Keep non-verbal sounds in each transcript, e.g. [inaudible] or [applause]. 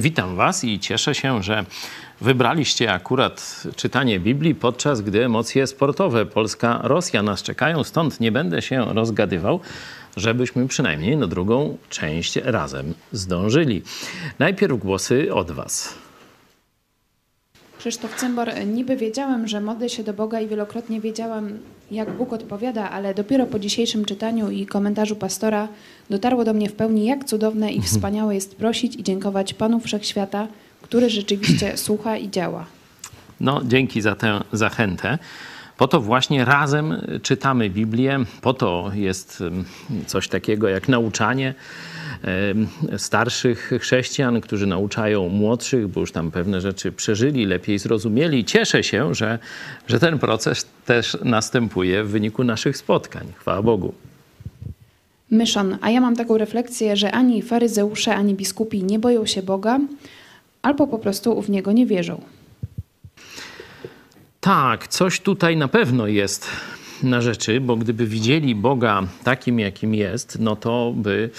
Witam Was i cieszę się, że wybraliście akurat czytanie Biblii, podczas gdy emocje sportowe Polska-Rosja nas czekają. Stąd nie będę się rozgadywał, żebyśmy przynajmniej na drugą część razem zdążyli. Najpierw głosy od Was. Krzysztof Cymbor, niby wiedziałem, że modlę się do Boga i wielokrotnie wiedziałem, jak Bóg odpowiada, ale dopiero po dzisiejszym czytaniu i komentarzu pastora dotarło do mnie w pełni, jak cudowne i wspaniałe jest prosić i dziękować Panu Wszechświata, który rzeczywiście [clears throat] słucha i działa. No, dzięki za tę zachętę. Po to właśnie razem czytamy Biblię, po to jest coś takiego jak nauczanie starszych chrześcijan, którzy nauczają młodszych, bo już tam pewne rzeczy przeżyli, lepiej zrozumieli. Cieszę się, że, że ten proces też następuje w wyniku naszych spotkań. Chwała Bogu. Myszon, a ja mam taką refleksję, że ani faryzeusze, ani biskupi nie boją się Boga, albo po prostu w Niego nie wierzą. Tak, coś tutaj na pewno jest na rzeczy, bo gdyby widzieli Boga takim, jakim jest, no to by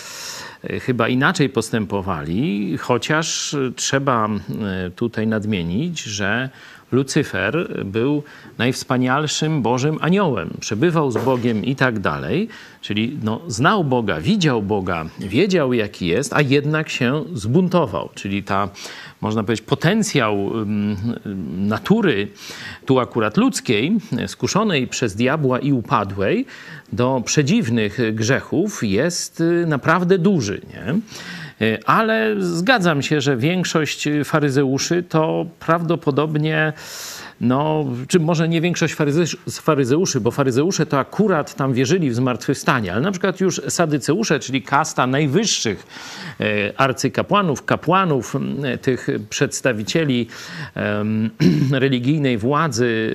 e, chyba inaczej postępowali, chociaż trzeba e, tutaj nadmienić, że Lucyfer był najwspanialszym Bożym aniołem, przebywał z Bogiem i tak dalej, czyli no, znał Boga, widział Boga, wiedział jaki jest, a jednak się zbuntował, czyli ta można powiedzieć, potencjał natury, tu akurat ludzkiej, skuszonej przez diabła i upadłej do przedziwnych grzechów jest y, naprawdę duży. Nie? Y, ale zgadzam się, że większość faryzeuszy to prawdopodobnie no, czy może nie większość faryzeuszy, bo faryzeusze to akurat tam wierzyli w zmartwychwstanie, ale na przykład już sadyceusze, czyli kasta najwyższych e, arcykapłanów, kapłanów, tych przedstawicieli [clears throat] religijnej władzy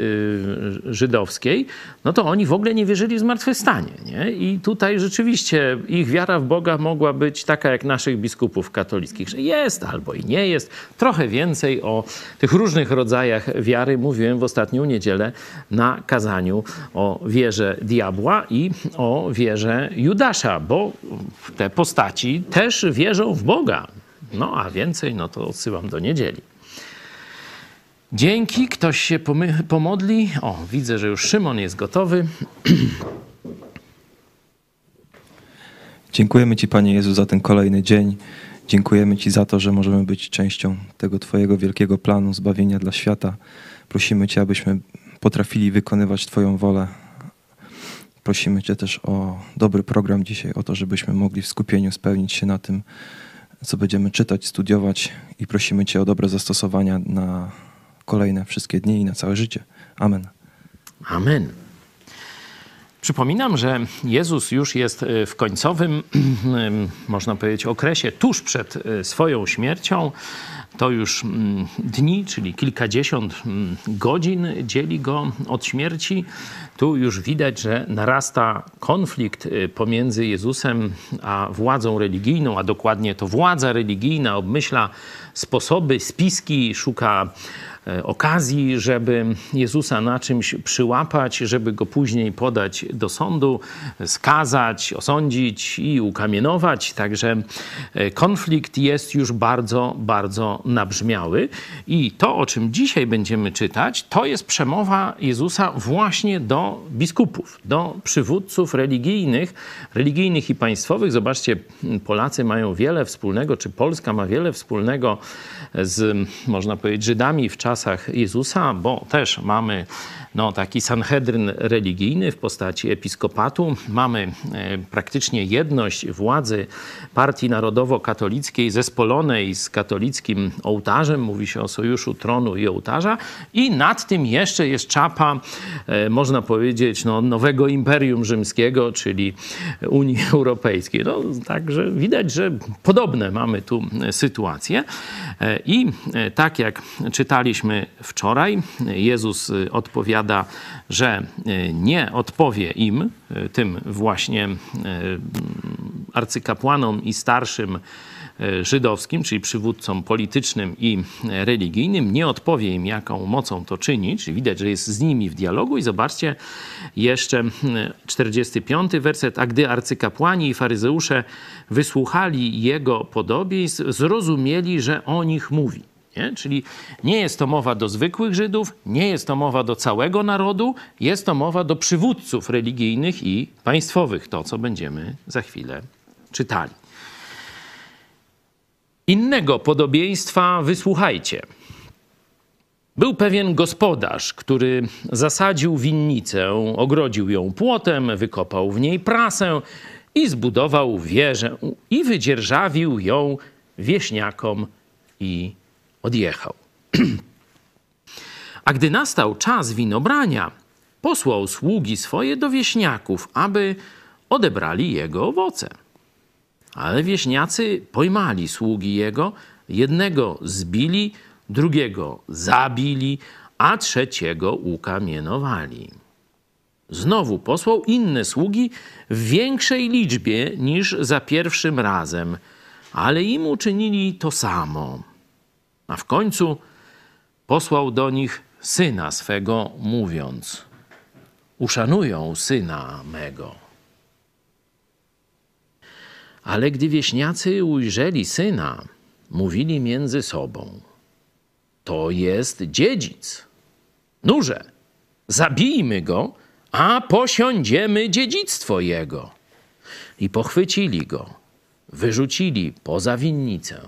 e, żydowskiej, no to oni w ogóle nie wierzyli w zmartwychwstanie. Nie? I tutaj rzeczywiście ich wiara w Boga mogła być taka jak naszych biskupów katolickich, że jest albo i nie jest. Trochę więcej o tych różnych rodzajach wiary mówi mówiłem w ostatnią niedzielę na kazaniu o wierze diabła i o wierze Judasza, bo te postaci też wierzą w Boga. No a więcej, no to odsyłam do niedzieli. Dzięki, ktoś się pomodli. O, widzę, że już Szymon jest gotowy. Dziękujemy Ci, Panie Jezu, za ten kolejny dzień. Dziękujemy Ci za to, że możemy być częścią tego Twojego wielkiego planu zbawienia dla świata. Prosimy Cię, abyśmy potrafili wykonywać Twoją wolę. Prosimy Cię też o dobry program dzisiaj, o to, żebyśmy mogli w skupieniu spełnić się na tym, co będziemy czytać, studiować i prosimy Cię o dobre zastosowania na kolejne wszystkie dni i na całe życie. Amen. Amen. Przypominam, że Jezus już jest e, w końcowym, [clears throat] można powiedzieć, okresie tuż przed e, swoją śmiercią. To już mm, dni, czyli kilkadziesiąt mm, godzin dzieli go od śmierci. Tu już widać, że narasta konflikt e, pomiędzy Jezusem a władzą religijną, a dokładnie to władza religijna obmyśla sposoby, spiski, szuka okazji, żeby Jezusa na czymś przyłapać, żeby go później podać do sądu, skazać, osądzić i ukamienować. Także e, konflikt jest już bardzo, bardzo nabrzmiały. I to, o czym dzisiaj będziemy czytać, to jest przemowa Jezusa właśnie do biskupów, do przywódców religijnych, religijnych i państwowych. Zobaczcie, Polacy mają wiele wspólnego, czy Polska ma wiele wspólnego z, można powiedzieć, Żydami w czasach Jezusa, bo też mamy no, taki sanhedryn religijny w postaci episkopatu. Mamy e, praktycznie jedność władzy partii narodowo-katolickiej zespolonej z katolickim ołtarzem. Mówi się o sojuszu tronu i ołtarza. I nad tym jeszcze jest czapa, e, można powiedzieć, no, nowego Imperium Rzymskiego, czyli Unii [laughs] Europejskiej. No, także widać, że podobne mamy tu sytuacje. E, I tak jak czytaliśmy wczoraj, Jezus odpowiada, odpowiada, że e, nie odpowie im, e, tym właśnie e, arcykapłanom i starszym żydowskim, czyli przywódcom politycznym i religijnym, nie odpowie im, jaką mocą to czyni, czyli widać, że jest z nimi w dialogu. I zobaczcie jeszcze 45 werset. A gdy arcykapłani i faryzeusze wysłuchali jego podobieństw, zrozumieli, że o nich mówi. Nie? Czyli nie jest to mowa do zwykłych Żydów, nie jest to mowa do całego narodu, jest to mowa do przywódców religijnych i państwowych, to co będziemy za chwilę czytali. Innego podobieństwa wysłuchajcie. Był pewien gospodarz, który zasadził winnicę, ogrodził ją płotem, wykopał w niej prasę i zbudował wieżę i wydzierżawił ją wieśniakom i odjechał. [clears throat] A gdy nastał czas winobrania, posłał sługi swoje do wieśniaków, aby odebrali jego owoce. Ale wieśniacy pojmali sługi jego, jednego zbili, drugiego zabili, a trzeciego ukamienowali. Znowu posłał inne sługi w większej liczbie niż za pierwszym razem, ale im uczynili to samo. A w końcu posłał do nich syna swego, mówiąc: Uszanują syna mego. Ale gdy wieśniacy ujrzeli syna, mówili między sobą: To jest dziedzic. Nurze, zabijmy go, a posiądziemy dziedzictwo jego. I pochwycili go, wyrzucili poza winnicę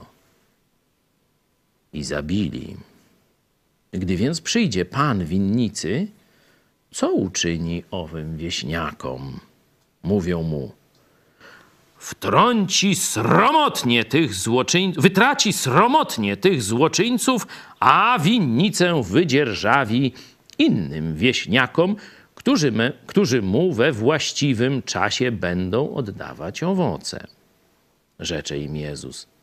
i zabili. Gdy więc przyjdzie pan winnicy, co uczyni owym wieśniakom? Mówią mu, wtrąci sromotnie tych złoczyńców, wytraci sromotnie tych złoczyńców, a winnicę wydzierżawi innym wieśniakom, którzy, me, którzy mu we właściwym czasie będą oddawać owoce. Rzecze im Jezus.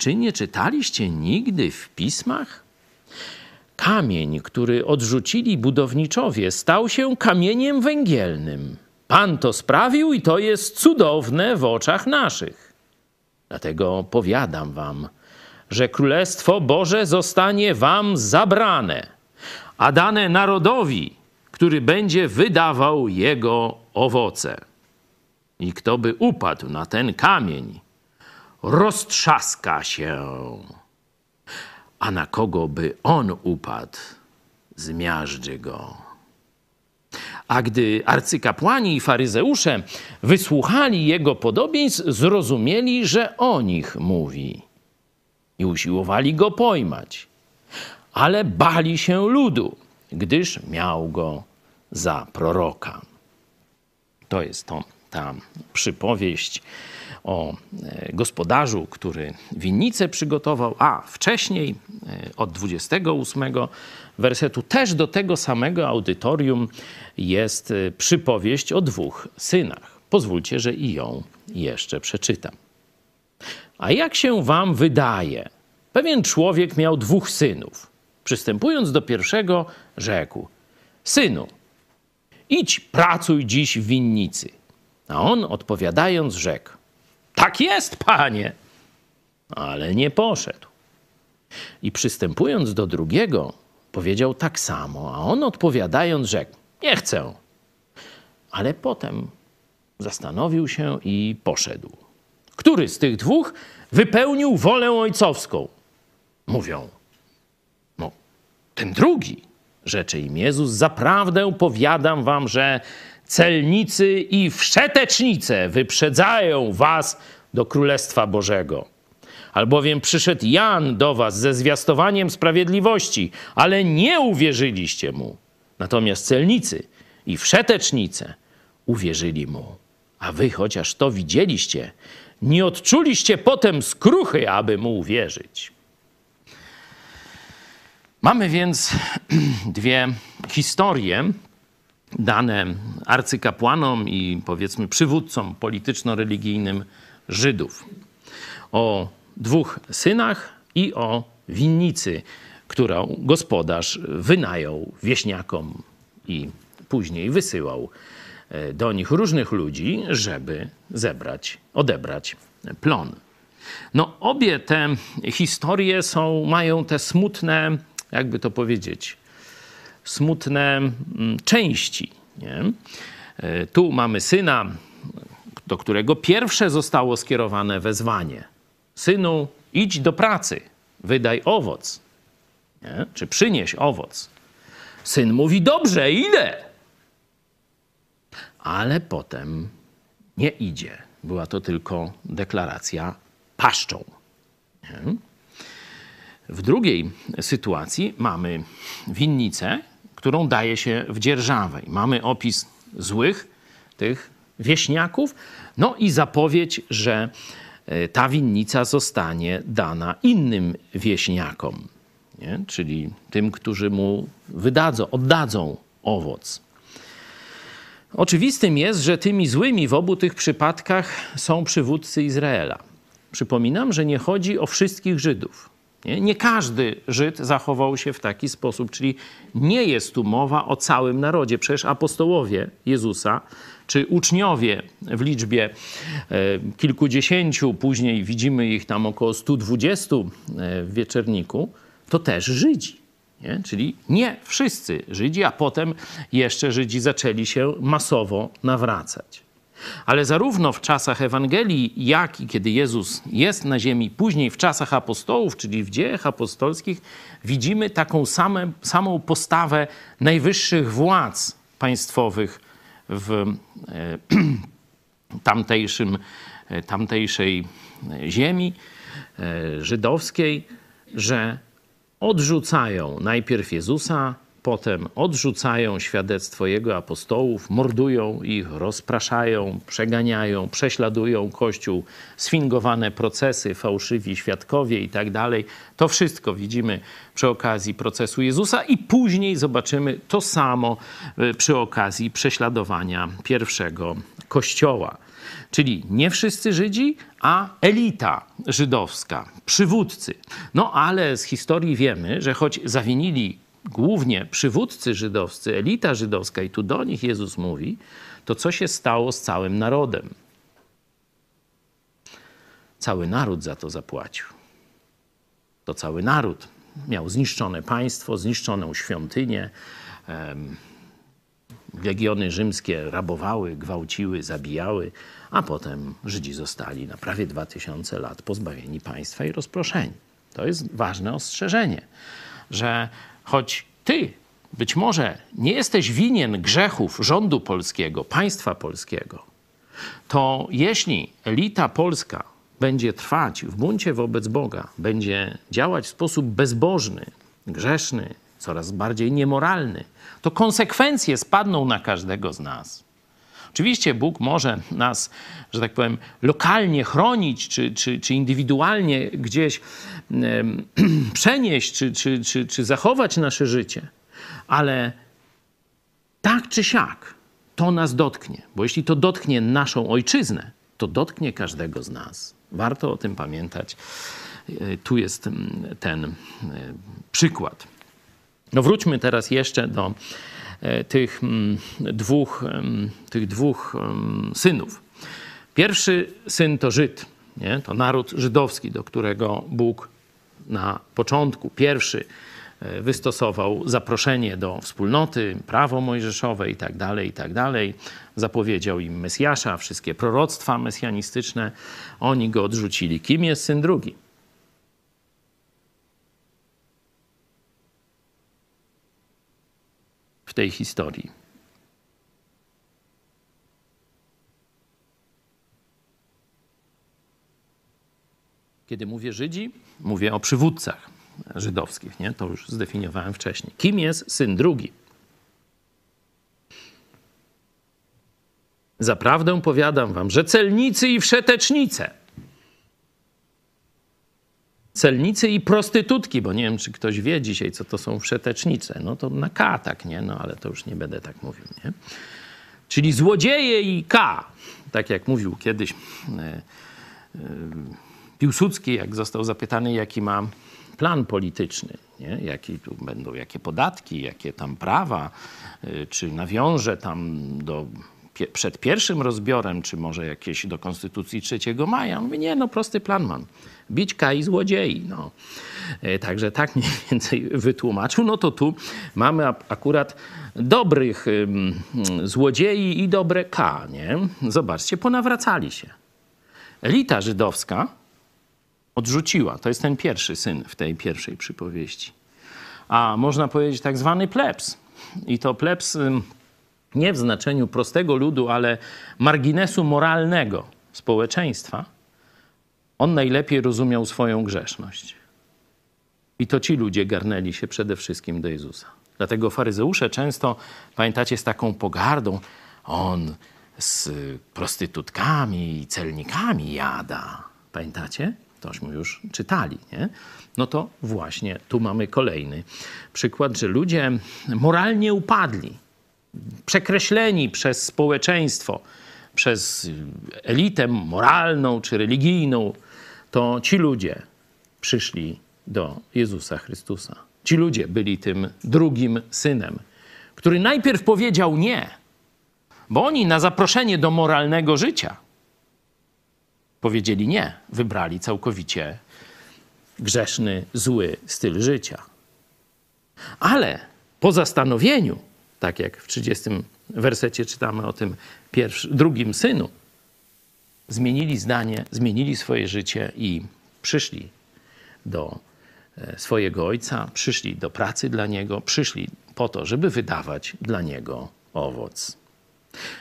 Czy nie czytaliście nigdy w pismach? Kamień, który odrzucili budowniczowie, stał się kamieniem węgielnym. Pan to sprawił i to jest cudowne w oczach naszych. Dlatego powiadam wam, że Królestwo Boże zostanie wam zabrane, a dane narodowi, który będzie wydawał jego owoce. I kto by upadł na ten kamień, roztrzaska się. A na kogo by on upadł, zmiażdży go. A gdy arcykapłani i faryzeusze wysłuchali jego podobieństw, zrozumieli, że o nich mówi. I usiłowali go pojmać. Ale bali się ludu, gdyż miał go za proroka. To jest to, ta przypowieść o e, gospodarzu, który winnicę przygotował, a wcześniej e, od 28 wersetu też do tego samego audytorium jest e, przypowieść o dwóch synach. Pozwólcie, że i ją jeszcze przeczytam. A jak się wam wydaje? Pewien człowiek miał dwóch synów. Przystępując do pierwszego, rzekł: Synu, idź pracuj dziś w winnicy. A on odpowiadając, rzekł: tak jest, panie. Ale nie poszedł. I przystępując do drugiego, powiedział tak samo, a on odpowiadając, rzekł: Nie chcę. Ale potem zastanowił się i poszedł. Który z tych dwóch wypełnił wolę ojcowską? Mówią: No, ten drugi. Rzecze im Jezus: Zaprawdę powiadam wam, że celnicy i wszetecznice wyprzedzają was do Królestwa Bożego. Albowiem przyszedł Jan do was ze zwiastowaniem sprawiedliwości, ale nie uwierzyliście mu. Natomiast celnicy i wszetecznice uwierzyli mu. A wy, chociaż to widzieliście, nie odczuliście potem skruchy, aby mu uwierzyć. Mamy więc [clears throat] dwie historie dane arcykapłanom i powiedzmy przywódcom polityczno-religijnym Żydów. O dwóch synach i o winnicy, którą gospodarz wynajął wieśniakom i później wysyłał e, do nich różnych ludzi, żeby zebrać, odebrać plon. No, obie te historie są, mają te smutne, jakby to powiedzieć, smutne mm, części. Nie? E, tu mamy syna, do którego pierwsze zostało skierowane wezwanie. Synu, idź do pracy, wydaj owoc, nie? czy przynieś owoc. Syn mówi: Dobrze, idę. Ale potem nie idzie. Była to tylko deklaracja paszczą. Nie? W drugiej sytuacji mamy winnicę, którą daje się w dzierżawę. Mamy opis złych tych wieśniaków, no i zapowiedź, że e, ta winnica zostanie dana innym wieśniakom, nie? czyli tym, którzy mu wydadzą, oddadzą owoc. Oczywistym jest, że tymi złymi w obu tych przypadkach są przywódcy Izraela. Przypominam, że nie chodzi o wszystkich Żydów. Nie? nie? każdy Żyd zachował się w taki sposób, czyli nie jest tu mowa o całym narodzie. Przecież apostołowie Jezusa, czy uczniowie w liczbie e, kilkudziesięciu, później widzimy ich tam około 120 e, w wieczerniku, to też Żydzi. Nie? Czyli nie wszyscy Żydzi, a potem jeszcze Żydzi zaczęli się masowo nawracać. Ale zarówno w czasach Ewangelii, jak i kiedy Jezus jest na ziemi, później w czasach apostołów, czyli w dziejach apostolskich, widzimy taką same, samą postawę najwyższych władz państwowych w e, [clears throat] tamtejszym, e, tamtejszej ziemi e, żydowskiej, że odrzucają najpierw Jezusa, potem odrzucają świadectwo Jego apostołów, mordują ich, rozpraszają, przeganiają, prześladują Kościół, sfingowane procesy, fałszywi świadkowie i tak dalej. To wszystko widzimy przy okazji procesu Jezusa i później zobaczymy to samo e, przy okazji prześladowania pierwszego Kościoła. Czyli nie wszyscy Żydzi, a elita żydowska, przywódcy. No ale z historii wiemy, że choć zawinili głównie przywódcy żydowscy, elita żydowska, i tu do nich Jezus mówi, to co się stało z całym narodem? Cały naród za to zapłacił. To cały naród miał zniszczone państwo, zniszczoną świątynię. Legiony rzymskie rabowały, gwałciły, zabijały, a potem Żydzi zostali na prawie 2000 lat pozbawieni państwa i rozproszeni. To jest ważne ostrzeżenie, że choć ty być może nie jesteś winien grzechów rządu polskiego, państwa polskiego, to jeśli elita polska będzie trwać w buncie wobec Boga, będzie działać w sposób bezbożny, grzeszny, coraz bardziej niemoralny, to konsekwencje spadną na każdego z nas. Oczywiście Bóg może nas, że tak powiem, lokalnie chronić, czy, czy, czy indywidualnie gdzieś [clears throat] przenieść, czy, czy, czy, czy zachować nasze życie, ale tak czy siak to nas dotknie, bo jeśli to dotknie naszą ojczyznę, to dotknie każdego z nas. Warto o tym pamiętać. E, tu jest ten e, przykład. No wróćmy teraz jeszcze do tych mm, dwóch, tych dwóch synów. Pierwszy syn to Żyd, nie? to naród żydowski, do którego Bóg na początku, pierwszy e, wystosował zaproszenie do wspólnoty, prawo mojżeszowe i tak dalej, i tak. Zapowiedział im Mesjasza, wszystkie proroctwa mesjanistyczne. Oni go odrzucili. Kim jest syn drugi? W tej historii. Kiedy mówię Żydzi, mówię o przywódcach żydowskich, nie? to już zdefiniowałem wcześniej. Kim jest syn drugi? Zaprawdę powiadam wam, że celnicy i wszetecznice celnicy i prostytutki, bo nie wiem, czy ktoś wie dzisiaj, co to są wszetecznice. No to na K tak, nie? No ale to już nie będę tak mówił, nie? Czyli złodzieje i K. Tak jak mówił kiedyś e, e, Piłsudski, jak został zapytany, jaki ma plan polityczny, nie? Jaki tu będą, jakie podatki, jakie tam prawa, e, czy nawiąże tam do przed pierwszym rozbiorem, czy może jakieś do Konstytucji 3 maja. Mówię, nie, no prosty plan mam. Bić kai złodziei. No. E, Także tak mniej [laughs] więcej wytłumaczył. No to tu mamy akurat dobrych złodziei i dobre K, nie? Zobaczcie, ponawracali się. Elita żydowska odrzuciła. To jest ten pierwszy syn w tej pierwszej przypowieści. A można powiedzieć tak zwany plebs. I to plebs nie w znaczeniu prostego ludu, ale marginesu moralnego społeczeństwa. On najlepiej rozumiał swoją grzeszność. I to ci ludzie garnęli się przede wszystkim do Jezusa. Dlatego faryzeusze często, pamiętacie, z taką pogardą, on z prostytutkami i celnikami jada. Pamiętacie? Tośmy już czytali, nie? No to właśnie tu mamy kolejny przykład, że ludzie moralnie upadli, przekreśleni przez społeczeństwo, przez elitę moralną czy religijną, to ci ludzie przyszli do Jezusa Chrystusa. Ci ludzie byli tym drugim synem, który najpierw powiedział nie, bo oni na zaproszenie do moralnego życia powiedzieli nie, wybrali całkowicie grzeszny, zły styl życia. Ale po zastanowieniu, tak jak w 30 wersecie czytamy o tym pierwszy, drugim synu, zmienili zdanie, zmienili swoje życie i przyszli do e, swojego ojca, przyszli do pracy dla niego, przyszli po to, żeby wydawać dla niego owoc.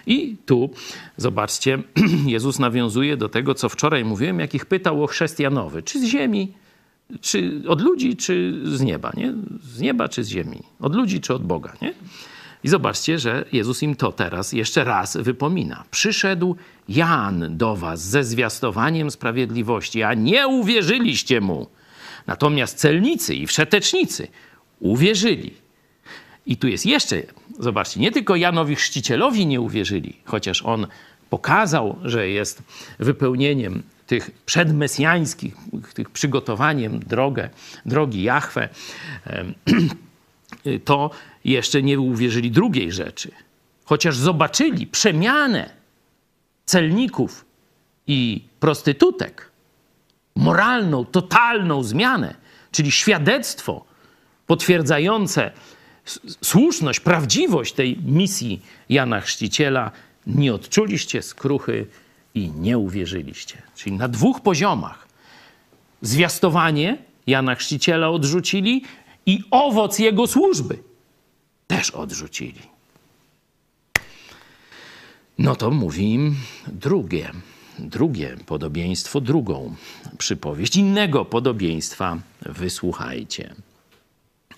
I tu, zobaczcie, [clears throat] Jezus nawiązuje do tego, co wczoraj mówiłem, jak ich pytał o chrzest Janowy. Czy z ziemi, czy od ludzi, czy z nieba, nie? Z nieba, czy z ziemi? Od ludzi, czy od Boga, nie? I zobaczcie, że Jezus im to teraz jeszcze raz wypomina. Przyszedł Jan do was ze zwiastowaniem sprawiedliwości, a nie uwierzyliście mu. Natomiast celnicy i wszetecznicy uwierzyli. I tu jest jeszcze, zobaczcie, nie tylko Janowi Chrzcicielowi nie uwierzyli, chociaż on pokazał, że jest wypełnieniem tych przedmesjańskich, tych przygotowaniem drogę, drogi Jahwe, [clears throat] to jeszcze nie uwierzyli drugiej rzeczy. Chociaż zobaczyli przemianę celników i prostytutek, moralną, totalną zmianę, czyli świadectwo potwierdzające słuszność, prawdziwość tej misji Jana Chrzciciela, nie odczuliście skruchy i nie uwierzyliście. Czyli na dwóch poziomach. Zwiastowanie Jana Chrzciciela odrzucili i owoc jego służby też odrzucili. No to mówi im drugie, drugie podobieństwo, drugą przypowieść. Innego podobieństwa wysłuchajcie.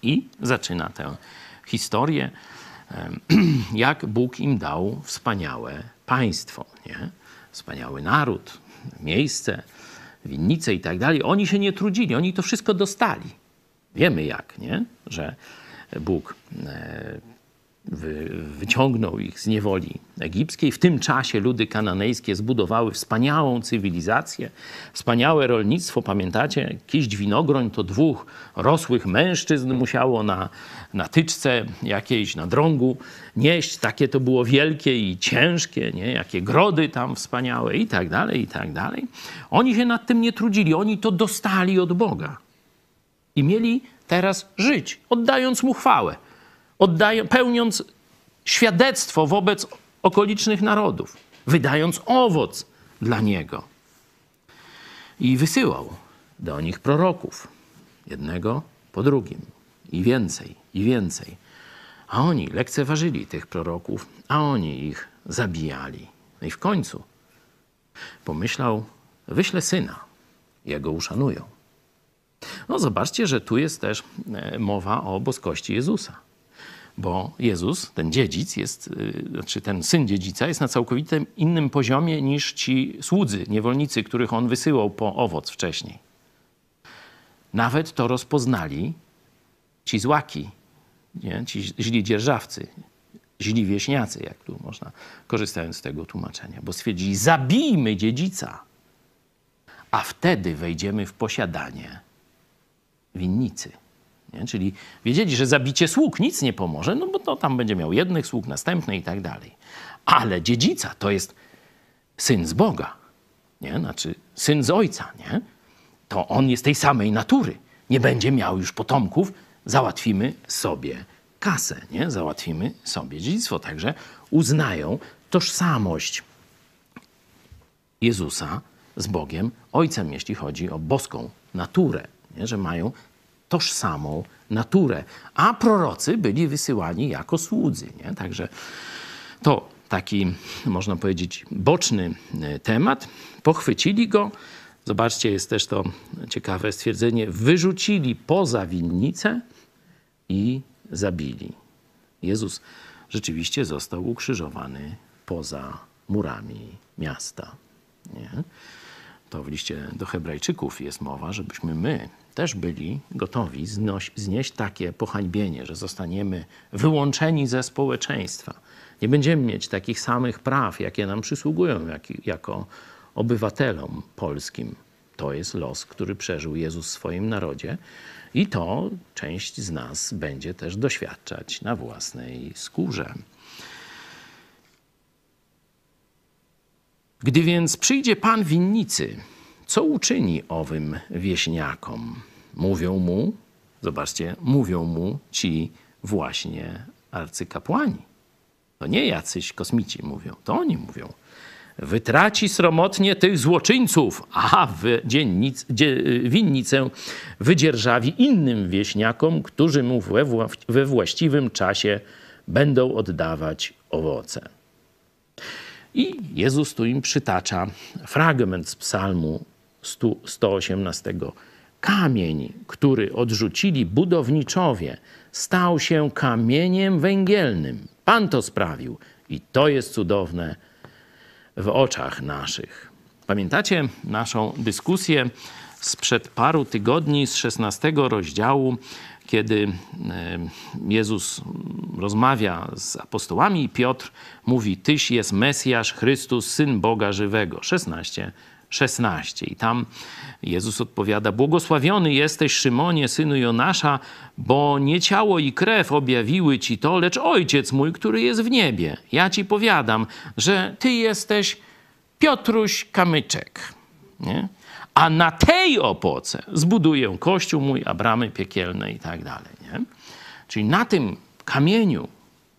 I zaczyna tę historię, [clears throat] jak Bóg im dał wspaniałe państwo, nie? wspaniały naród, miejsce, winnice i tak dalej. Oni się nie trudzili, oni to wszystko dostali. Wiemy jak, nie? że Bóg e, wy, wyciągnął ich z niewoli egipskiej. W tym czasie ludy kananejskie zbudowały wspaniałą cywilizację, wspaniałe rolnictwo. Pamiętacie, kiść winogroń to dwóch rosłych mężczyzn musiało na, na tyczce jakiejś, na drągu nieść. Takie to było wielkie i ciężkie, nie? jakie grody tam wspaniałe i tak dalej, i tak dalej. Oni się nad tym nie trudzili, oni to dostali od Boga. I mieli teraz żyć, oddając mu chwałę, oddają, pełniąc świadectwo wobec okolicznych narodów, wydając owoc dla niego. I wysyłał do nich proroków, jednego po drugim, i więcej, i więcej. A oni lekceważyli tych proroków, a oni ich zabijali. No i w końcu pomyślał, wyślę syna, jego uszanują. No zobaczcie, że tu jest też e, mowa o boskości Jezusa. Bo Jezus, ten dziedzic, jest, y, znaczy ten syn dziedzica, jest na całkowicie innym poziomie niż ci słudzy, niewolnicy, których on wysyłał po owoc wcześniej. Nawet to rozpoznali ci złaki, nie? ci źli dzierżawcy, źli wieśniacy, jak tu można, korzystając z tego tłumaczenia, bo stwierdzili, zabijmy dziedzica, a wtedy wejdziemy w posiadanie winnicy. Nie? Czyli wiedzieli, że zabicie sług nic nie pomoże, no bo to tam będzie miał jednych sług, następnych i tak dalej. Ale dziedzica to jest syn z Boga, nie? Znaczy syn z ojca, nie? To on jest tej samej natury. Nie będzie miał już potomków, załatwimy sobie kasę, nie? Załatwimy sobie dziedzictwo. Także uznają tożsamość Jezusa z Bogiem, Ojcem, jeśli chodzi o boską naturę, nie? że mają tożsamą naturę. A prorocy byli wysyłani jako słudzy. Nie? Także to taki, można powiedzieć, boczny e, temat. Pochwycili go. Zobaczcie, jest też to ciekawe stwierdzenie. Wyrzucili poza winnicę i zabili. Jezus rzeczywiście został ukrzyżowany poza murami miasta. Nie? To w liście do Hebrajczyków jest mowa, żebyśmy my też byli gotowi znoś, znieść takie pohańbienie, że zostaniemy wyłączeni ze społeczeństwa. Nie będziemy mieć takich samych praw, jakie nam przysługują jak, jako obywatelom polskim. To jest los, który przeżył Jezus w swoim narodzie i to część z nas będzie też doświadczać na własnej skórze. Gdy więc przyjdzie pan winnicy, co uczyni owym wieśniakom? Mówią mu, zobaczcie, mówią mu ci właśnie arcykapłani. To nie jacyś kosmici mówią, to oni mówią. Wytraci sromotnie tych złoczyńców, a w dziennic, dzie, winnicę wydzierżawi innym wieśniakom, którzy mu we, we właściwym czasie będą oddawać owoce. I Jezus tu im przytacza fragment z Psalmu 118. Kamień, który odrzucili budowniczowie, stał się kamieniem węgielnym. Pan to sprawił i to jest cudowne w oczach naszych. Pamiętacie naszą dyskusję sprzed paru tygodni z 16 rozdziału, kiedy e, Jezus rozmawia z apostołami i Piotr mówi: Tyś jest Mesjasz, Chrystus, Syn Boga żywego. 16. 16. I tam Jezus odpowiada: Błogosławiony jesteś, Szymonie, synu Jonasza, bo nie ciało i krew objawiły ci to, lecz ojciec mój, który jest w niebie. Ja ci powiadam, że ty jesteś Piotruś Kamyczek. Nie? A na tej opoce zbuduję kościół mój, a bramy piekielne i tak dalej. Nie? Czyli na tym kamieniu,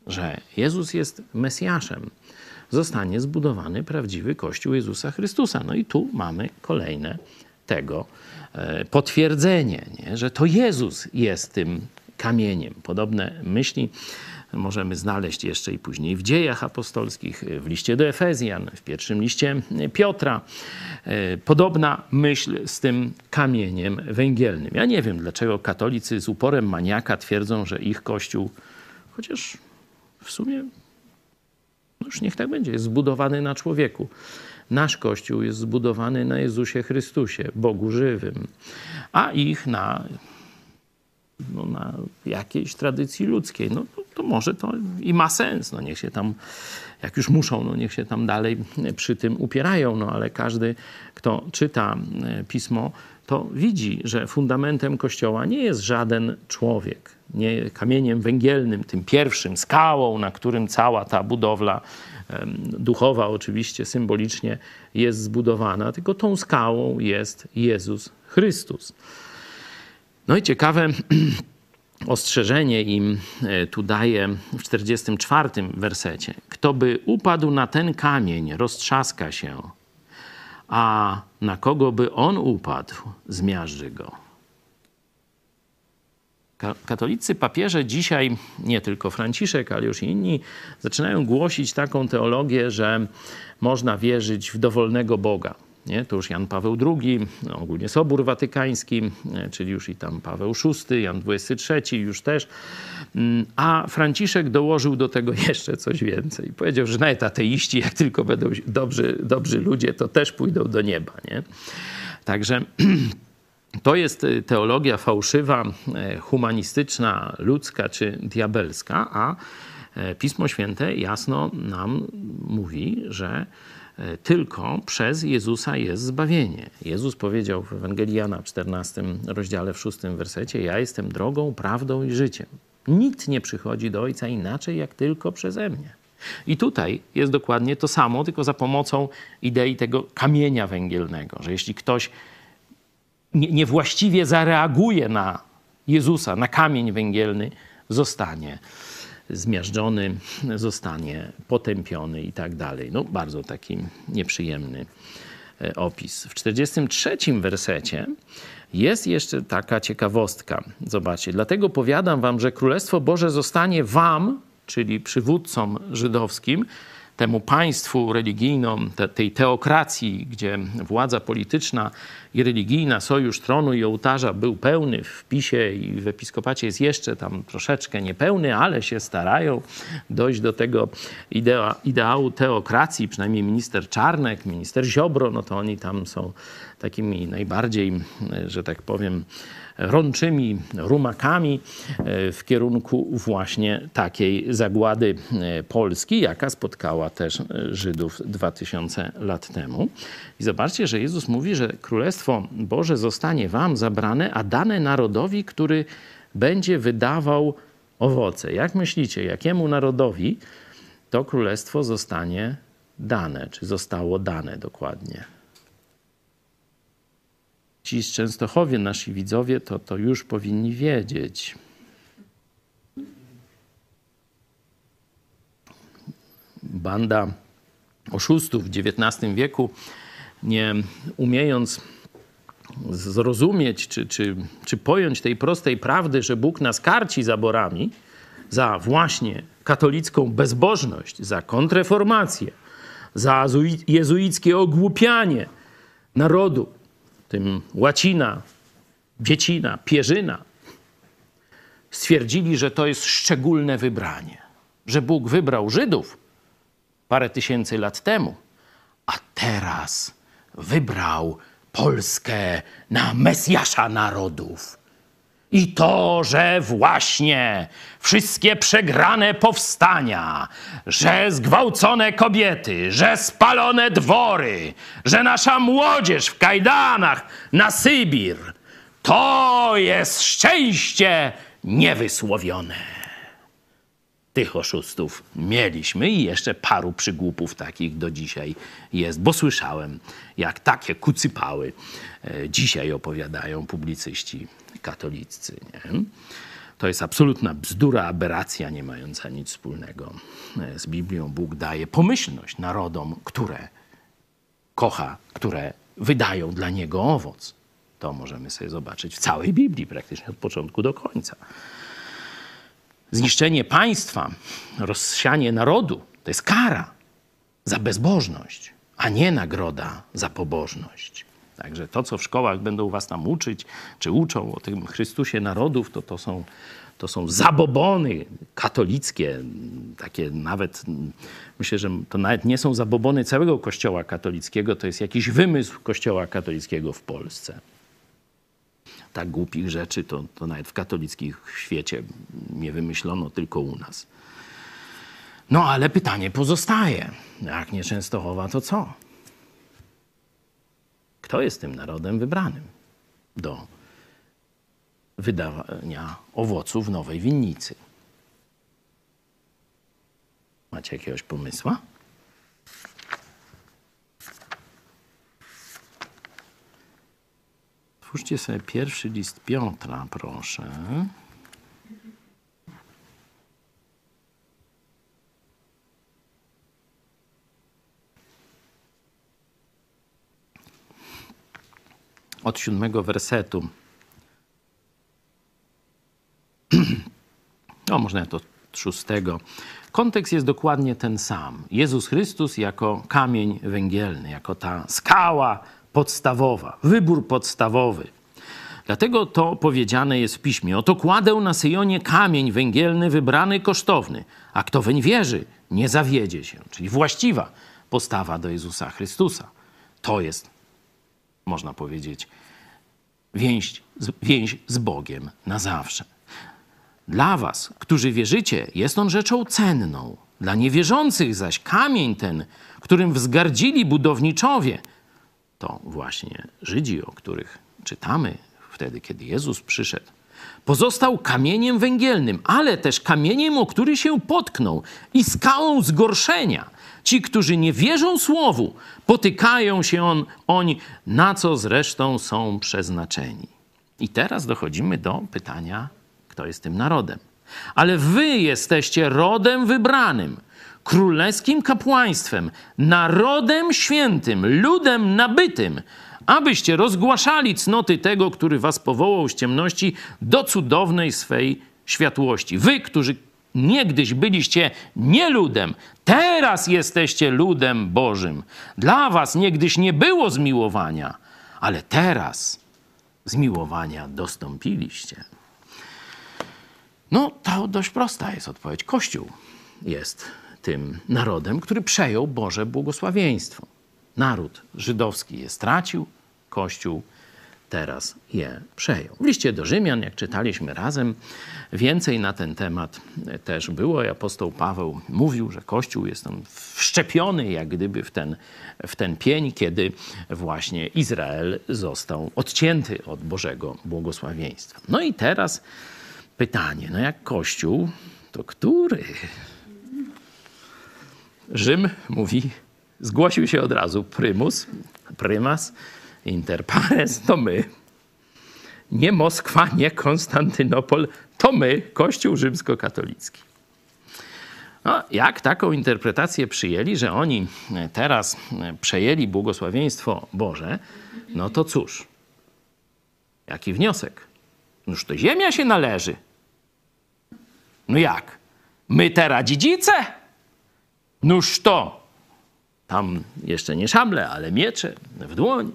że Jezus jest Mesjaszem, zostanie zbudowany prawdziwy Kościół Jezusa Chrystusa. No i tu mamy kolejne tego e, potwierdzenie, nie? że to Jezus jest tym kamieniem. Podobne myśli możemy znaleźć jeszcze i później w dziejach apostolskich, w liście do Efezjan, w pierwszym liście Piotra. E, podobna myśl z tym kamieniem węgielnym. Ja nie wiem, dlaczego katolicy z uporem maniaka twierdzą, że ich kościół, chociaż w sumie no już niech tak będzie, jest zbudowany na człowieku. Nasz Kościół jest zbudowany na Jezusie Chrystusie, Bogu żywym, a ich na, no, na jakiejś tradycji ludzkiej. No to, to, może to i ma sens. No niech się tam, jak już muszą, no niech się tam dalej przy tym upierają. No ale każdy, kto czyta e, Pismo, to widzi, że fundamentem Kościoła nie jest żaden człowiek, nie kamieniem węgielnym, tym pierwszym, skałą, na którym cała ta budowla duchowa oczywiście symbolicznie jest zbudowana, tylko tą skałą jest Jezus Chrystus. No i ciekawe [clears throat] ostrzeżenie im e, tu daje w 44 wersecie. Kto by upadł na ten kamień, roztrzaska się, a na kogo by on upadł, zmiażdży go. Katolicy papieże dzisiaj, nie tylko Franciszek, ale już inni, zaczynają głosić taką teologię, że można wierzyć w dowolnego Boga. Nie? To już Jan Paweł II, no ogólnie Sobór Watykański, czyli już i tam Paweł VI, Jan XXIII już też. Mm, a Franciszek dołożył do tego [laughs] jeszcze coś więcej. Powiedział, że nawet ateiści, jak tylko będą dobrzy, dobrzy ludzie, to też pójdą do nieba. Nie? Także [clears throat] to jest y, teologia fałszywa, y, humanistyczna, ludzka czy diabelska, a Pismo Święte jasno nam mówi, że E, tylko przez Jezusa jest zbawienie. Jezus powiedział w Ewangelii Jana w 14 rozdziale, w 6 wersecie: Ja jestem drogą, prawdą i życiem. Nikt nie przychodzi do Ojca inaczej, jak tylko przeze mnie. I tutaj jest dokładnie to samo, tylko za pomocą idei tego kamienia węgielnego, że jeśli ktoś niewłaściwie zareaguje na Jezusa, na kamień węgielny, zostanie zmiażdżony, zostanie potępiony i tak dalej. No, bardzo taki nieprzyjemny e, opis. W 43 wersecie jest jeszcze taka ciekawostka. Zobaczcie, dlatego powiadam wam, że Królestwo Boże zostanie wam, czyli przywódcom żydowskim, temu państwu religijnom, te, tej teokracji, gdzie władza polityczna i religijna, sojusz tronu i ołtarza był pełny w PiSie i w episkopacie jest jeszcze tam troszeczkę niepełny, ale się starają dojść do tego idea, ideału teokracji, przynajmniej minister Czarnek, minister Ziobro, no to oni tam są takimi najbardziej, że tak powiem, rączymi rumakami e, w kierunku właśnie takiej zagłady e, Polski, jaka spotkała też e, Żydów 2000 lat temu. I zobaczcie, że Jezus mówi, że Królestwo Boże zostanie wam zabrane, a dane narodowi, który będzie wydawał owoce. Jak myślicie, jakiemu narodowi to królestwo zostanie dane, czy zostało dane dokładnie? Ci z Częstochowie, nasi widzowie, to, to już powinni wiedzieć. Banda oszustów w XIX wieku, nie umiejąc zrozumieć czy, czy, czy pojąć tej prostej prawdy, że Bóg nas karci zaborami za właśnie katolicką bezbożność, za kontreformację, za jezuickie ogłupianie narodu, tym łacina, wiecina, pierzyna, stwierdzili, że to jest szczególne wybranie, że Bóg wybrał Żydów parę tysięcy lat temu, a teraz wybrał Polskę na Mesjasza narodów. I to, że właśnie wszystkie przegrane powstania, że zgwałcone kobiety, że spalone dwory, że nasza młodzież w kajdanach na Sybir, to jest szczęście niewysłowione. Tych oszustów mieliśmy i jeszcze paru przygłupów takich do dzisiaj jest, bo słyszałem, jak takie kucypały dzisiaj opowiadają publicyści katolicy. Nie? To jest absolutna bzdura, aberracja, nie mająca nic wspólnego e, z Biblią. Bóg daje pomyślność narodom, które kocha, które wydają dla Niego owoc. To możemy sobie zobaczyć w całej Biblii, praktycznie od początku do końca. Zniszczenie państwa, rozsianie narodu to jest kara za bezbożność, a nie nagroda za pobożność. Także to, co w szkołach będą was tam uczyć, czy uczą o tym Chrystusie narodów, to to są, to są zabobony katolickie, takie nawet, myślę, że to nawet nie są zabobony całego Kościoła katolickiego, to jest jakiś wymysł Kościoła katolickiego w Polsce. Tak głupich rzeczy to, to nawet w katolickim świecie nie wymyślono, tylko u nas. No ale pytanie pozostaje. Jak nie Częstochowa, to co? Kto jest tym narodem wybranym do wydawania owoców nowej winnicy? Macie jakiegoś pomysła? Twórzcie sobie pierwszy list Piotra, proszę. Od siódmego wersetu. [clears throat] No, można ja to szóstego. Kontekst jest dokładnie ten sam. Jezus Chrystus jako kamień węgielny, jako ta skała podstawowa, wybór podstawowy. Dlatego to powiedziane jest w piśmie. Oto kładę na Syjonie kamień węgielny wybrany, kosztowny, a kto weń wierzy, nie zawiedzie się. Czyli właściwa postawa do Jezusa Chrystusa. To jest można powiedzieć, więź, więź z Bogiem na zawsze. Dla Was, którzy wierzycie, jest on rzeczą cenną. Dla niewierzących zaś kamień ten, którym wzgardzili budowniczowie, to właśnie Żydzi, o których czytamy wtedy, kiedy Jezus przyszedł, pozostał kamieniem węgielnym, ale też kamieniem, o który się potknął i skałą zgorszenia. Ci, którzy nie wierzą słowu, potykają się on, oni, na co zresztą są przeznaczeni. I teraz dochodzimy do pytania, kto jest tym narodem. Ale wy jesteście rodem wybranym, królewskim kapłaństwem, narodem świętym, ludem nabytym, abyście rozgłaszali cnoty tego, który was powołał z ciemności do cudownej swej światłości. Wy, którzy niegdyś byliście nie ludem, teraz jesteście ludem Bożym. Dla was niegdyś nie było zmiłowania, ale teraz zmiłowania dostąpiliście. No, to dość prosta jest odpowiedź. Kościół jest tym narodem, który przejął Boże błogosławieństwo. Naród żydowski je stracił, Kościół teraz je przejął. W liście do Rzymian, jak czytaliśmy razem, więcej na ten temat też było. Apostoł Paweł mówił, że Kościół jest tam wszczepiony jak gdyby w ten, w ten pień, kiedy właśnie Izrael został odcięty od Bożego błogosławieństwa. No i teraz pytanie, no jak Kościół, to który? Rzym mówi, zgłosił się od razu prymus, prymas, inter pares, to my. Nie Moskwa, nie Konstantynopol, to my, Kościół rzymskokatolicki. No, jak taką interpretację przyjęli, że oni teraz przejęli błogosławieństwo Boże, no to cóż, jaki wniosek? Noż to ziemia się należy. No jak? My teraz dziedzice? Noż to. Tam jeszcze nie szable, ale miecze w dłoń.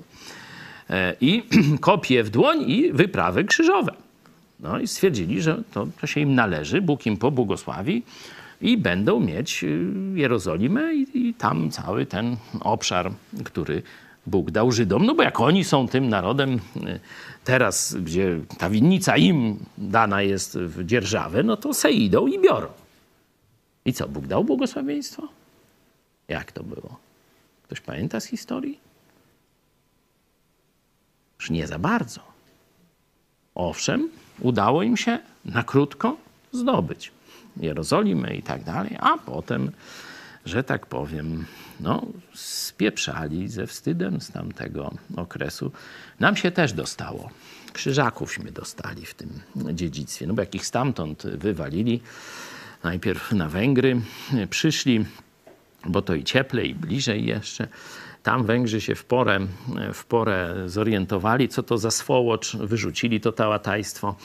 E, I [clears throat] kopie w dłoń i wyprawy krzyżowe. No i stwierdzili, że to, to się im należy, Bóg im pobłogosławi i będą mieć y, Jerozolimę i, i tam cały ten obszar, który Bóg dał Żydom. No bo jak oni są tym narodem y, teraz, gdzie ta winnica im dana jest w dzierżawę, no to se idą i biorą. I co, Bóg dał błogosławieństwo? Jak to było? Ktoś pamięta z historii? Już nie za bardzo. Owszem, udało im się na krótko zdobyć Jerozolimę i tak dalej, a potem, że tak powiem, no, spieprzali ze wstydem z tamtego okresu. Nam się też dostało. Krzyżakówśmy dostali w tym dziedzictwie, no bo jak ich stamtąd wywalili, najpierw na Węgry przyszli, bo to i cieplej, i bliżej jeszcze. Tam Węgrzy się w porę, w porę zorientowali, co to za swołocz, wyrzucili to tałatajstwo.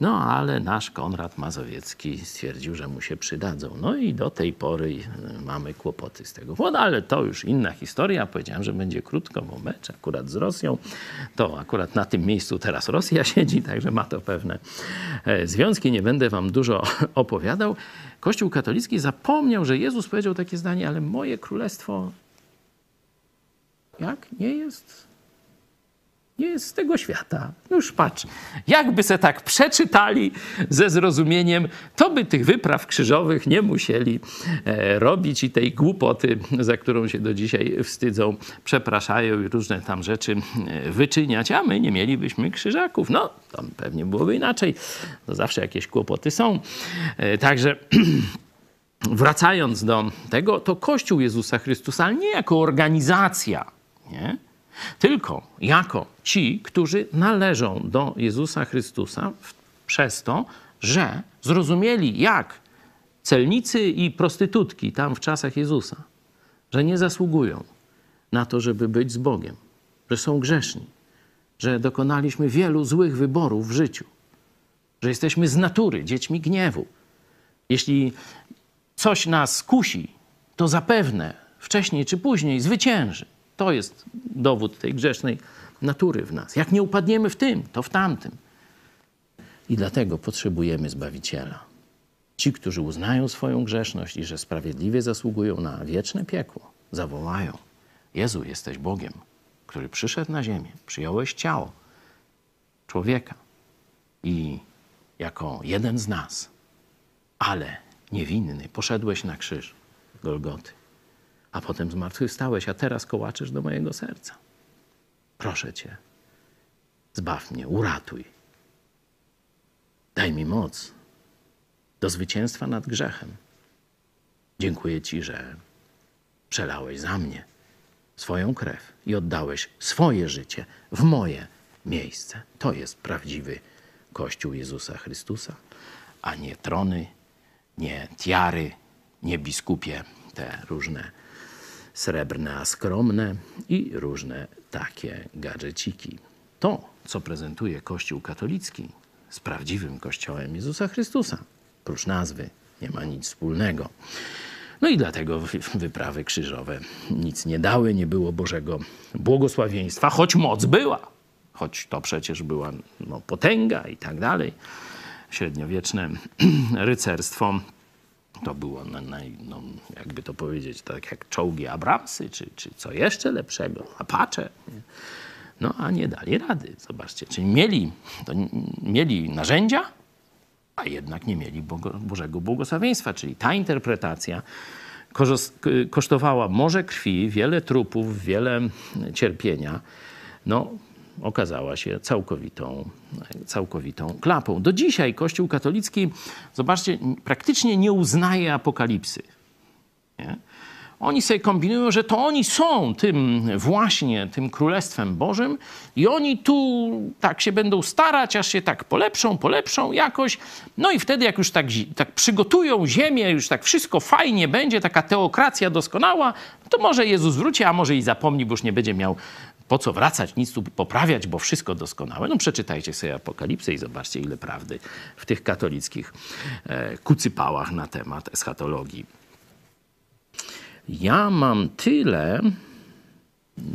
No ale nasz Konrad Mazowiecki stwierdził, że mu się przydadzą. No i do tej pory mamy kłopoty z tego powodu, ale to już inna historia. Powiedziałem, że będzie krótko, bo mecz akurat z Rosją. To akurat na tym miejscu teraz Rosja [laughs] siedzi, także ma to pewne e, związki. Nie będę wam dużo [laughs] opowiadał. Kościół katolicki zapomniał, że Jezus powiedział takie zdanie, ale moje królestwo jak? Nie jest? Nie jest z tego świata. Już patrz, jakby se tak przeczytali ze zrozumieniem, to by tych wypraw krzyżowych nie musieli e, robić i tej głupoty, za którą się do dzisiaj wstydzą, przepraszają i różne tam rzeczy e, wyczyniać, a my nie mielibyśmy krzyżaków. No, to pewnie byłoby inaczej. To zawsze jakieś kłopoty są. E, także [clears throat] wracając do tego, to Kościół Jezusa Chrystusa, ale nie jako organizacja, nie? Tylko jako ci, którzy należą do Jezusa Chrystusa przez to, że zrozumieli, jak celnicy i prostytutki tam w czasach Jezusa, że nie zasługują na to, żeby być z Bogiem, że są grzeszni, że dokonaliśmy wielu złych wyborów w życiu, że jesteśmy z natury dziećmi gniewu. Jeśli coś nas kusi, to zapewne wcześniej czy później zwycięży. To jest dowód tej grzesznej natury w nas. Jak nie upadniemy w tym, to w tamtym. I dlatego potrzebujemy Zbawiciela. Ci, którzy uznają swoją grzeszność i że sprawiedliwie zasługują na wieczne piekło, zawołają: Jezu, jesteś Bogiem, który przyszedł na ziemię, przyjąłeś ciało człowieka i jako jeden z nas, ale niewinny, poszedłeś na krzyż Golgoty. A potem zmartwychwstałeś, a teraz kołaczesz do mojego serca. Proszę Cię, zbaw mnie, uratuj. Daj mi moc do zwycięstwa nad grzechem. Dziękuję Ci, że przelałeś za mnie swoją krew i oddałeś swoje życie w moje miejsce. To jest prawdziwy Kościół Jezusa Chrystusa, a nie trony, nie tiary, nie biskupie te różne srebrne, a skromne i różne takie gadżeciki. To, co prezentuje Kościół katolicki z prawdziwym Kościołem Jezusa Chrystusa, prócz nazwy, nie ma nic wspólnego. No i dlatego wyprawy krzyżowe nic nie dały, nie było Bożego błogosławieństwa, choć moc była, choć to przecież była no, potęga i tak dalej. Średniowieczne [clears throat] rycerstwo to było, na, na, no, jakby to powiedzieć, tak jak czołgi Abramsy, czy, czy co jeszcze lepszego, Apache. No a nie dali rady, zobaczcie. Czyli mieli, to, mieli narzędzia, a jednak nie mieli Bożego błogosławieństwa. Czyli ta interpretacja kosztowała morze krwi, wiele trupów, wiele cierpienia. No, okazała się całkowitą, całkowitą klapą. Do dzisiaj Kościół katolicki, zobaczcie, praktycznie nie uznaje apokalipsy. Nie? Oni sobie kombinują, że to oni są tym właśnie, tym Królestwem Bożym i oni tu tak się będą starać, aż się tak polepszą, polepszą jakoś. No i wtedy jak już tak, tak przygotują ziemię, już tak wszystko fajnie będzie, taka teokracja doskonała, to może Jezus wróci, a może i zapomni, bo już nie będzie miał po co wracać, nic tu poprawiać, bo wszystko doskonałe. No przeczytajcie sobie Apokalipsę i zobaczcie, ile prawdy w tych katolickich e, kucypałach na temat eschatologii. Ja mam tyle,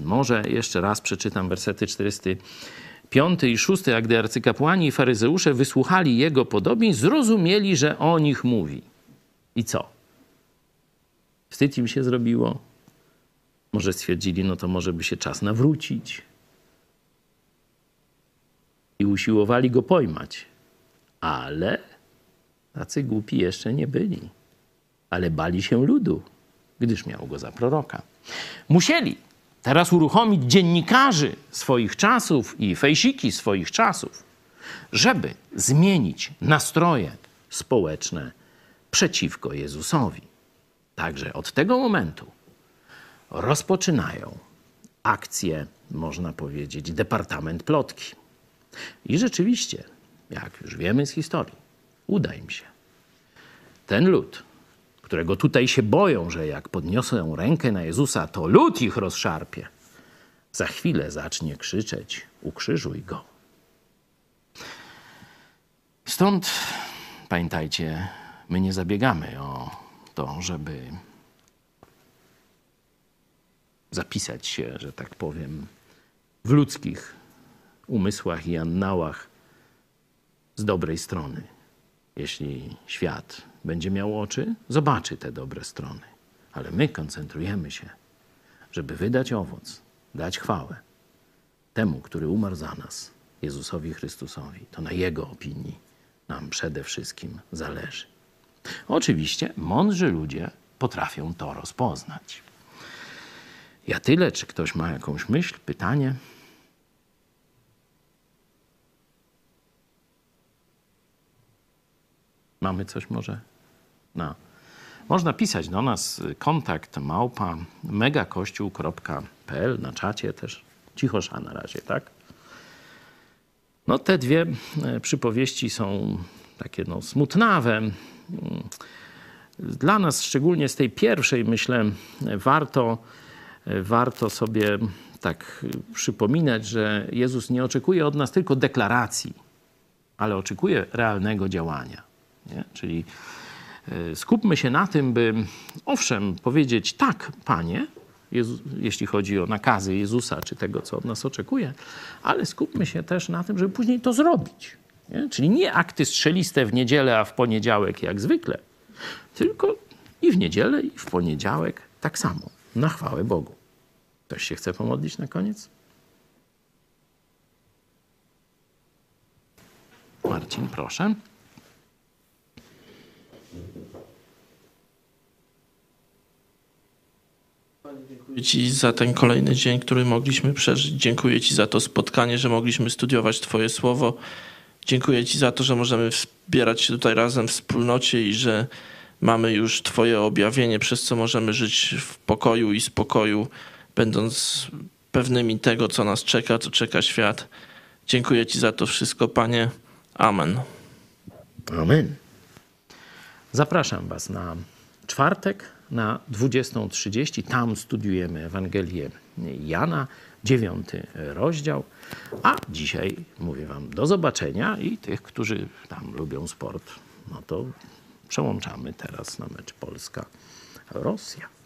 może jeszcze raz przeczytam wersety 45 i 6, a gdy arcykapłani i faryzeusze wysłuchali jego podobień, zrozumieli, że o nich mówi. I co? Wstyd im się zrobiło? Może stwierdzili, no to może by się czas nawrócić. I usiłowali go pojmać. Ale tacy głupi jeszcze nie byli. Ale bali się ludu gdyż miał go za proroka. Musieli teraz uruchomić dziennikarzy swoich czasów i fejsiki swoich czasów, żeby zmienić nastroje społeczne przeciwko Jezusowi. Także od tego momentu rozpoczynają akcję, można powiedzieć, Departament Plotki. I rzeczywiście, jak już wiemy z historii, uda im się. Ten lud którego tutaj się boją, że jak podniosą rękę na Jezusa, to lud ich rozszarpie, za chwilę zacznie krzyczeć: Ukrzyżuj go. Stąd pamiętajcie, my nie zabiegamy o to, żeby zapisać się, że tak powiem, w ludzkich umysłach i annałach z dobrej strony. Jeśli świat będzie miał oczy, zobaczy te dobre strony. Ale my koncentrujemy się, żeby wydać owoc, dać chwałę temu, który umarł za nas, Jezusowi Chrystusowi. To na Jego opinii nam przede wszystkim zależy. Oczywiście mądrzy ludzie potrafią to rozpoznać. Ja tyle, czy ktoś ma jakąś myśl, pytanie? Mamy coś może? No. Można pisać do nas kontakt małpa megakościół.pl na czacie też. Cichosza na razie, tak? No te dwie e, przypowieści są takie no, smutnawe. Dla nas, szczególnie z tej pierwszej, myślę, warto, warto sobie tak przypominać, że Jezus nie oczekuje od nas tylko deklaracji, ale oczekuje realnego działania. Nie? Czyli e, skupmy się na tym, by owszem, powiedzieć tak, Panie, jeśli chodzi o nakazy Jezusa czy tego, co od nas oczekuje, ale skupmy się też na tym, żeby później to zrobić. Nie? Czyli nie akty strzeliste w niedzielę, a w poniedziałek jak zwykle, tylko i w niedzielę, i w poniedziałek tak samo, na chwałę Bogu. Ktoś się chce pomodlić na koniec? Marcin, proszę. Ci za ten kolejny dzień, który mogliśmy przeżyć. Dziękuję Ci za to spotkanie, że mogliśmy studiować Twoje słowo. Dziękuję Ci za to, że możemy wspierać się tutaj razem w wspólnocie i że mamy już Twoje objawienie, przez co możemy żyć w pokoju i spokoju, będąc pewnymi tego, co nas czeka, co czeka świat. Dziękuję Ci za to wszystko, Panie. Amen. Amen. Zapraszam Was na czwartek na 20.30. Tam studiujemy Ewangelię Jana, dziewiąty rozdział. A dzisiaj mówię Wam do zobaczenia i tych, którzy tam lubią sport, no to przełączamy teraz na mecz Polska-Rosja.